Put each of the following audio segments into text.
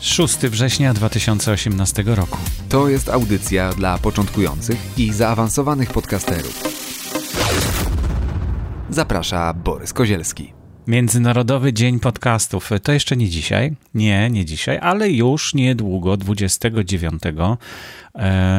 6 września 2018 roku. To jest audycja dla początkujących i zaawansowanych podcasterów. Zaprasza Borys Kozielski. Międzynarodowy Dzień Podcastów. To jeszcze nie dzisiaj. Nie, nie dzisiaj, ale już niedługo, 29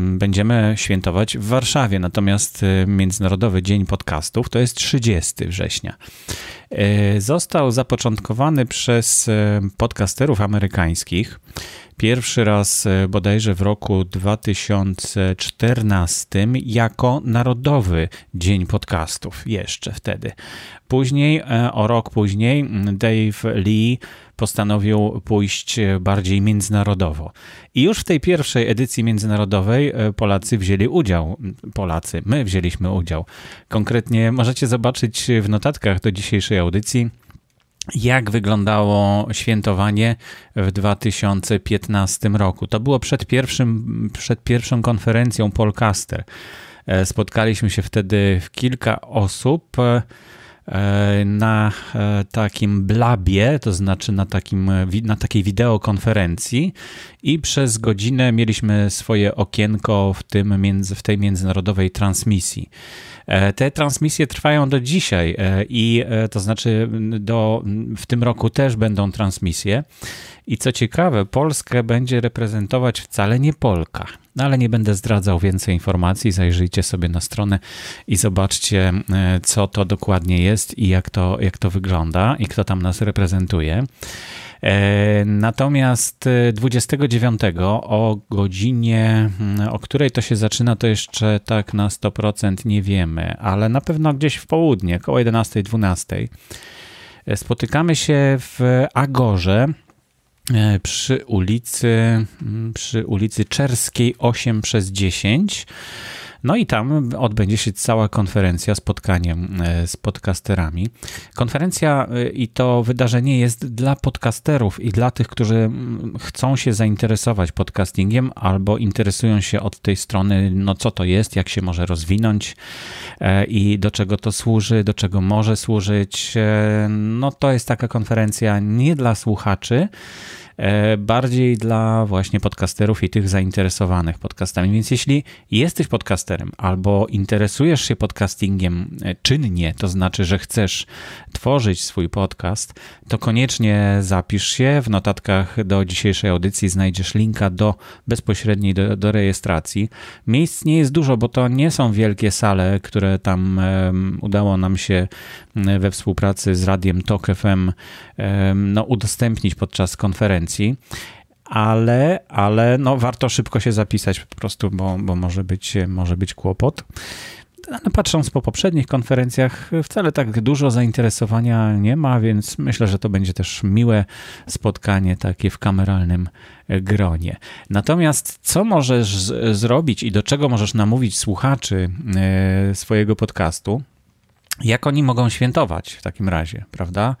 będziemy świętować w Warszawie. Natomiast e, Międzynarodowy Dzień Podcastów to jest 30 września. E, został zapoczątkowany przez e, podcasterów amerykańskich. Pierwszy raz bodajże w roku 2014 jako Narodowy Dzień Podcastów, jeszcze wtedy. Później, o rok później, Dave Lee postanowił pójść bardziej międzynarodowo. I już w tej pierwszej edycji międzynarodowej e, Polacy wzięli udział. Polacy, my wzięliśmy udział. Konkretnie możecie zobaczyć w notatkach do dzisiejszej audycji jak wyglądało świętowanie w 2015 roku. To było przed, pierwszym, przed pierwszą konferencją Polcaster. E, spotkaliśmy się wtedy w kilka osób. E, na e, takim blabie, to znaczy na, takim, na takiej wideokonferencji i przez godzinę mieliśmy swoje okienko w, tym, w tej międzynarodowej transmisji. E, te transmisje trwają do dzisiaj i to znaczy do, w tym roku też będą transmisje. I co ciekawe, Polskę będzie reprezentować wcale nie Polka. No ale nie będę zdradzał więcej informacji. Zajrzyjcie sobie na stronę i zobaczcie, e, co to dokładnie jest i jak to, jak to wygląda i kto tam nas reprezentuje. E, natomiast 29 e, o godzinie, mm, o której to się zaczyna, to jeszcze tak na 100% nie wiemy, ale na pewno gdzieś w południe, około 11-12. Spotykamy się w Agorze przy ulicy, mm, przy ulicy Czerskiej 8 przez 10. No i tam odbędzie się cała konferencja, spotkanie e, z podcasterami. Konferencja e, i to wydarzenie jest dla podcasterów i dla tych, którzy mm, chcą się zainteresować podcastingiem albo interesują się od tej strony, no co to jest, jak się może rozwinąć i do czego to służy, do czego może służyć. No to jest taka konferencja nie dla słuchaczy, E, bardziej dla właśnie podcasterów i tych zainteresowanych podcastami. Więc jeśli jesteś podcasterem albo interesujesz się podcastingiem e, czynnie, to znaczy, że chcesz tworzyć swój podcast, to koniecznie zapisz się. W notatkach do dzisiejszej audycji znajdziesz linka do bezpośredniej do, do rejestracji. Miejsc nie jest dużo, bo to nie są wielkie sale, które tam um, udało nam się we współpracy z radiem TOK FM um, no, udostępnić podczas konferencji ale, ale no, warto szybko się zapisać po prostu, bo, bo może, być, może być kłopot. No, patrząc po poprzednich konferencjach, wcale tak dużo zainteresowania nie ma, więc myślę, że to będzie też miłe spotkanie takie w kameralnym gronie. Natomiast co możesz zrobić i do czego możesz namówić słuchaczy e, swojego podcastu? Jak oni mogą świętować w takim razie, prawda?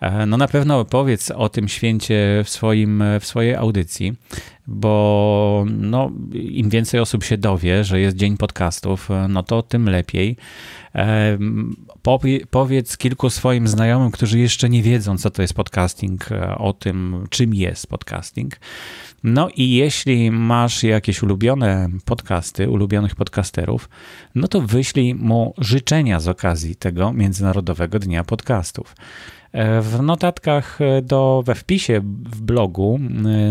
E, no na pewno powiedz o tym święcie w, swoim, w swojej audycji, bo no, im więcej osób się dowie, że jest dzień podcastów, no to tym lepiej. Powiedz kilku swoim znajomym, którzy jeszcze nie wiedzą, co to jest podcasting, e, o tym, czym jest podcasting. No i jeśli masz jakieś ulubione podcasty, ulubionych podcasterów, no to wyślij mu życzenia z okazji tego Międzynarodowego Dnia Podcastów. E, w notatkach e, do, we wpisie w blogu e,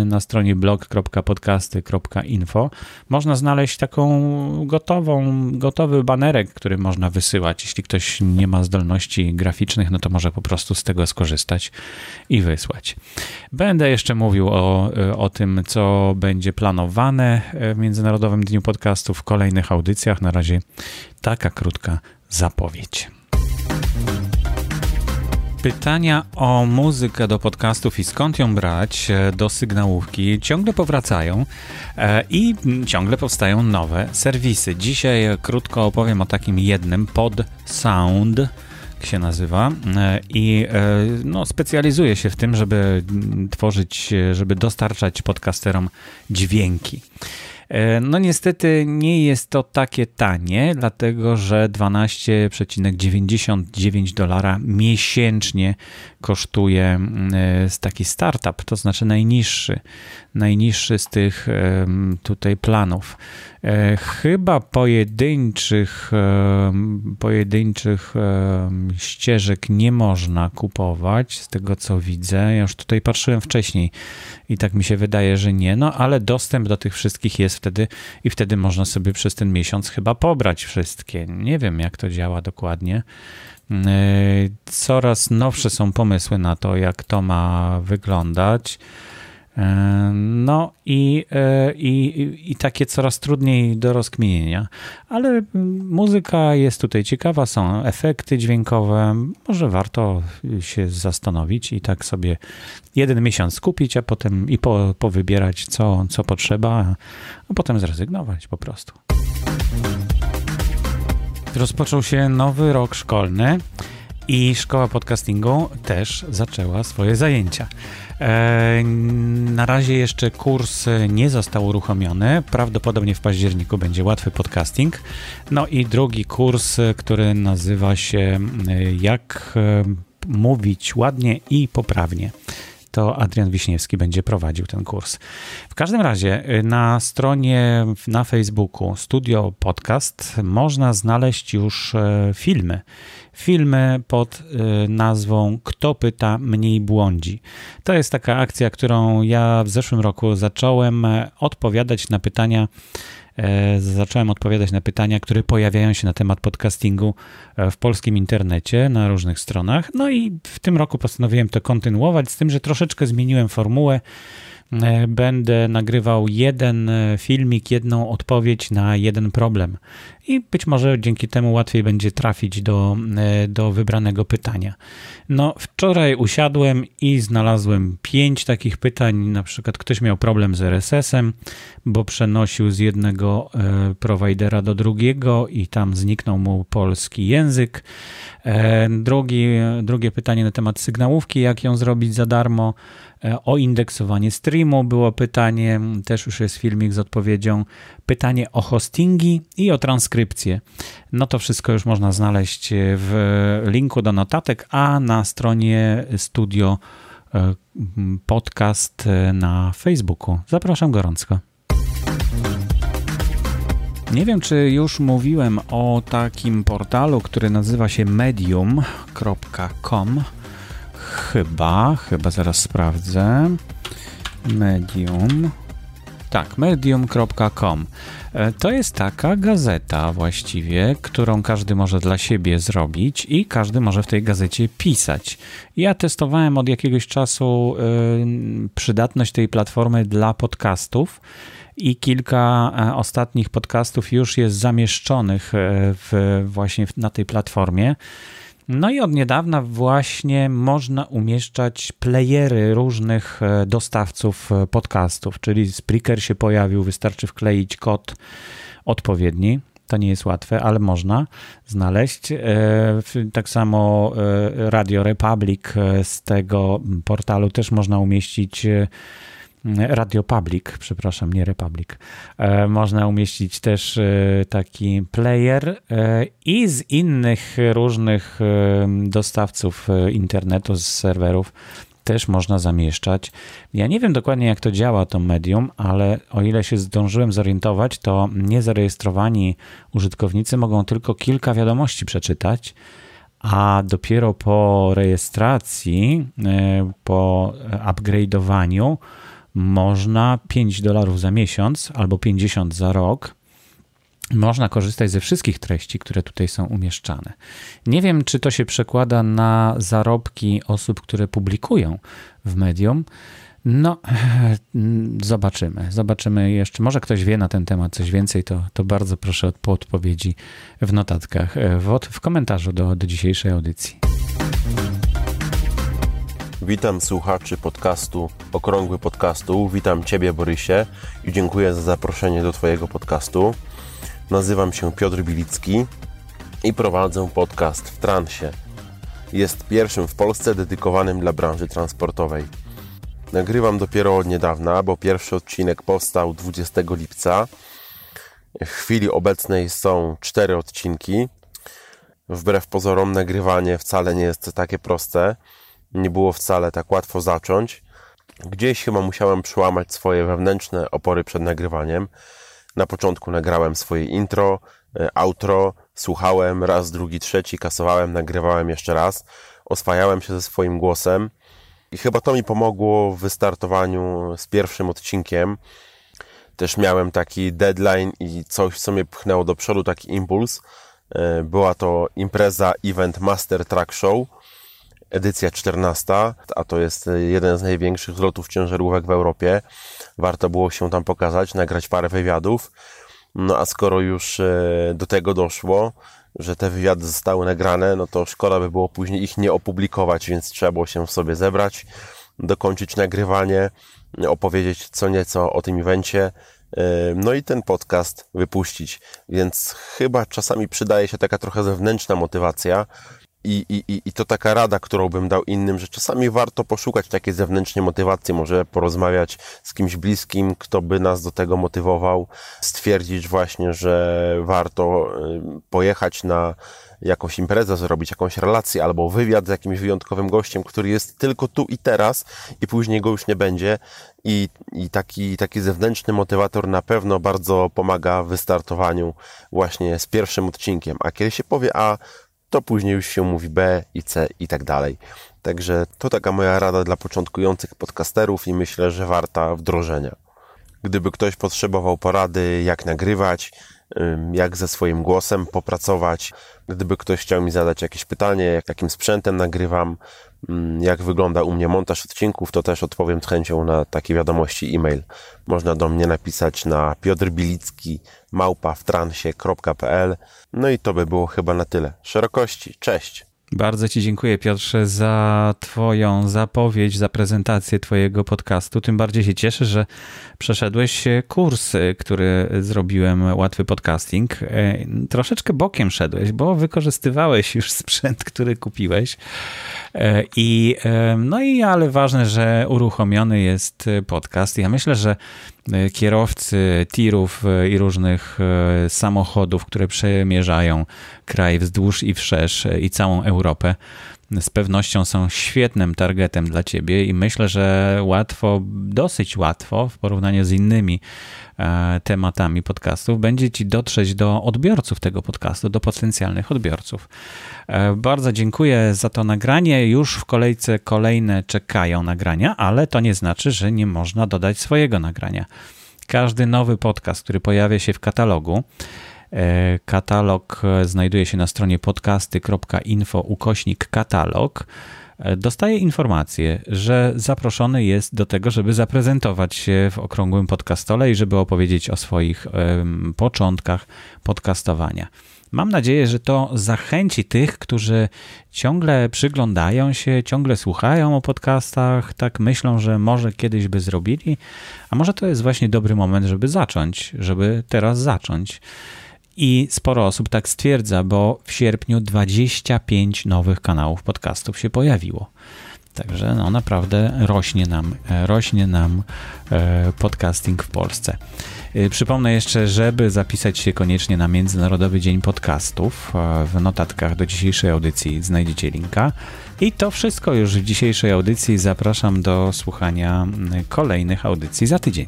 na stronie blog.podcasty.info można znaleźć taką gotową, gotowy banerek, który można wysyłać. Jeśli ktoś nie ma zdolności graficznych, no to może po prostu z tego skorzystać i wysłać. Będę jeszcze mówił o, o tym, co będzie planowane w Międzynarodowym Dniu Podcastu w kolejnych audycjach. Na razie taka krótka zapowiedź. Pytania o muzykę do podcastów i skąd ją brać e, do sygnałówki ciągle powracają e, i ciągle powstają nowe serwisy. Dzisiaj krótko opowiem o takim jednym, Pod Sound się nazywa e, i no, specjalizuje się w tym, żeby tworzyć, żeby dostarczać podcasterom dźwięki. E, no niestety nie jest to takie tanie, dlatego że 12,99 dolara miesięcznie kosztuje mm, e, taki startup, to znaczy najniższy, najniższy z tych tutaj planów. E, chyba pojedynczych, pojedynczych ścieżek nie można kupować, z tego co widzę. Ja już tutaj patrzyłem wcześniej i tak mi się wydaje, że nie, no ale dostęp do tych wszystkich jest wtedy i wtedy można sobie przez ten miesiąc chyba pobrać wszystkie. Nie wiem, jak to działa dokładnie. E, coraz nowsze są pomysły na to, jak to ma wyglądać. E, no i, e, i, i takie coraz trudniej do rozkminienia, ale muzyka jest tutaj ciekawa, są efekty dźwiękowe, może warto się zastanowić i tak sobie jeden miesiąc skupić, a potem i po, powybierać co, co potrzeba, a potem zrezygnować po prostu. Rozpoczął się nowy rok szkolny i szkoła podcastingu też zaczęła swoje zajęcia. E, na razie jeszcze kurs nie został uruchomiony. Prawdopodobnie w październiku będzie łatwy podcasting. No i drugi kurs, który nazywa się e, Jak e, mówić ładnie i poprawnie to Adrian Wiśniewski będzie prowadził ten kurs. W każdym razie na stronie na Facebooku Studio Podcast można znaleźć już filmy filmy pod y, nazwą Kto pyta, mniej błądzi. To jest taka akcja, którą ja w zeszłym roku zacząłem e, odpowiadać na pytania. E, zacząłem odpowiadać na pytania, które pojawiają się na temat podcastingu e, w polskim internecie na różnych stronach. No i w tym roku postanowiłem to kontynuować, z tym, że troszeczkę zmieniłem formułę. E, będę nagrywał jeden e, filmik, jedną odpowiedź na jeden problem. I być może dzięki temu łatwiej będzie trafić do, e, do wybranego pytania. No, wczoraj usiadłem i znalazłem pięć takich pytań. Na przykład ktoś miał problem z RSS-em, bo przenosił z jednego prowajdera do drugiego i tam zniknął mu polski język. Drugi, drugie pytanie na temat sygnałówki, jak ją zrobić za darmo. E, o indeksowanie streamu było pytanie, też już jest filmik z odpowiedzią. Pytanie o hostingi i o transkrypcję. No to wszystko już można znaleźć w linku do notatek, a na stronie studio e, podcast na Facebooku. Zapraszam gorąco. Nie wiem, czy już mówiłem o takim portalu, który nazywa się medium.com. Chyba, chyba zaraz sprawdzę. Medium. Tak, medium.com. E, to jest taka gazeta właściwie, którą każdy może dla siebie zrobić i każdy może w tej gazecie pisać. Ja testowałem od jakiegoś czasu y, przydatność tej platformy dla podcastów i kilka e, ostatnich podcastów już jest zamieszczonych w, właśnie na tej platformie. No i od niedawna właśnie można umieszczać playery różnych e, dostawców e, podcastów, czyli Spreaker się pojawił, wystarczy wkleić kod odpowiedni. To nie jest łatwe, ale można znaleźć. E, tak samo Radio Republic z tego portalu też można umieścić Radio Public, przepraszam, nie Republic. E, można umieścić też e, taki player e, i z innych różnych dostawców internetu, z serwerów też można zamieszczać. Ja nie wiem dokładnie, jak to działa to medium, ale o ile się zdążyłem zorientować, to niezarejestrowani użytkownicy mogą tylko kilka wiadomości przeczytać, a dopiero po rejestracji, po upgrade'owaniu, można 5 dolarów za miesiąc albo 50 za rok. Można korzystać ze wszystkich treści, które tutaj są umieszczane. Nie wiem, czy to się przekłada na zarobki osób, które publikują w medium. No, zobaczymy. Zobaczymy jeszcze. Może ktoś wie na ten temat coś więcej, to, to bardzo proszę o odpowiedzi w notatkach, w, w komentarzu do, do dzisiejszej audycji. Witam słuchaczy podcastu Okrągły Podcastu. Witam Ciebie, Borysie, i dziękuję za zaproszenie do Twojego podcastu. Nazywam się Piotr Bilicki i prowadzę podcast w transie. Jest pierwszym w Polsce dedykowanym dla branży transportowej. Nagrywam dopiero od niedawna, bo pierwszy odcinek powstał 20 lipca. W chwili obecnej są cztery odcinki. Wbrew pozorom, nagrywanie wcale nie jest takie proste. Nie było wcale tak łatwo zacząć. Gdzieś chyba musiałem przełamać swoje wewnętrzne opory przed nagrywaniem. Na początku nagrałem swoje intro, e, outro, słuchałem raz, drugi, trzeci, kasowałem, nagrywałem jeszcze raz, oswajałem się ze swoim głosem i chyba to mi pomogło w wystartowaniu z pierwszym odcinkiem. Też miałem taki deadline i coś, co mnie pchnęło do przodu, taki impuls. E, była to impreza Event Master Track Show, edycja 14, a to jest jeden z największych zlotów ciężarówek w Europie. Warto było się tam pokazać, nagrać parę wywiadów. No a skoro już e, do tego doszło, że te wywiady zostały nagrane, no to szkoda by było później ich nie opublikować, więc trzeba było się w sobie zebrać, dokończyć nagrywanie, opowiedzieć co nieco o tym evencie, e, no i ten podcast wypuścić. Więc chyba czasami przydaje się taka trochę zewnętrzna motywacja, i, i, I to taka rada, którą bym dał innym, że czasami warto poszukać takiej zewnętrznej motywacji, może porozmawiać z kimś bliskim, kto by nas do tego motywował, stwierdzić właśnie, że warto y, pojechać na jakąś imprezę, zrobić jakąś relację albo wywiad z jakimś wyjątkowym gościem, który jest tylko tu i teraz i później go już nie będzie. I, i taki, taki zewnętrzny motywator na pewno bardzo pomaga w wystartowaniu właśnie z pierwszym odcinkiem. A kiedy się powie A, to później już się mówi B i C i tak dalej. Także to taka moja rada dla początkujących podcasterów i myślę, że warta wdrożenia. Gdyby ktoś potrzebował porady, jak nagrywać, jak ze swoim głosem popracować, gdyby ktoś chciał mi zadać jakieś pytanie, jakim sprzętem nagrywam, jak wygląda u mnie montaż odcinków, to też odpowiem z chęcią na takie wiadomości e-mail. Można do mnie napisać na piotrbilicki małpa w transie.pl. No i to by było chyba na tyle. Szerokości, cześć! Bardzo Ci dziękuję, Piotrze, za Twoją zapowiedź, za prezentację Twojego podcastu. Tym bardziej się cieszę, że przeszedłeś kurs, który zrobiłem, Łatwy Podcasting. E, troszeczkę bokiem szedłeś, bo wykorzystywałeś już sprzęt, który kupiłeś. E, I, e, no i ale ważne, że uruchomiony jest podcast. Ja myślę, że kierowcy tirów i różnych samochodów, które przemierzają kraj wzdłuż i wszerz i całą Europę, z pewnością są świetnym targetem dla ciebie i myślę, że łatwo, dosyć łatwo w porównaniu z innymi e, tematami podcastów będzie ci dotrzeć do odbiorców tego podcastu, do potencjalnych odbiorców. E, bardzo dziękuję za to nagranie. Już w kolejce kolejne czekają nagrania, ale to nie znaczy, że nie można dodać swojego nagrania. Każdy nowy podcast, który pojawia się w katalogu, E, katalog e, znajduje się na stronie podcasty.info ukośnik katalog. E, dostaje informację, że zaproszony jest do tego, żeby zaprezentować się w okrągłym podcastole i żeby opowiedzieć o swoich początkach podcastowania. Mam nadzieję, że to zachęci tych, którzy ciągle przyglądają się, ciągle słuchają o podcastach, tak myślą, że może kiedyś by zrobili, a może to jest właśnie dobry moment, żeby zacząć, żeby teraz zacząć. I sporo osób tak stwierdza, bo w sierpniu 25 nowych kanałów podcastów się pojawiło. Także no naprawdę rośnie nam, rośnie nam e, podcasting w Polsce. E, przypomnę jeszcze, żeby zapisać się koniecznie na Międzynarodowy Dzień Podcastów. E, w notatkach do dzisiejszej audycji znajdziecie linka. I to wszystko już w dzisiejszej audycji. Zapraszam do słuchania kolejnych audycji za tydzień.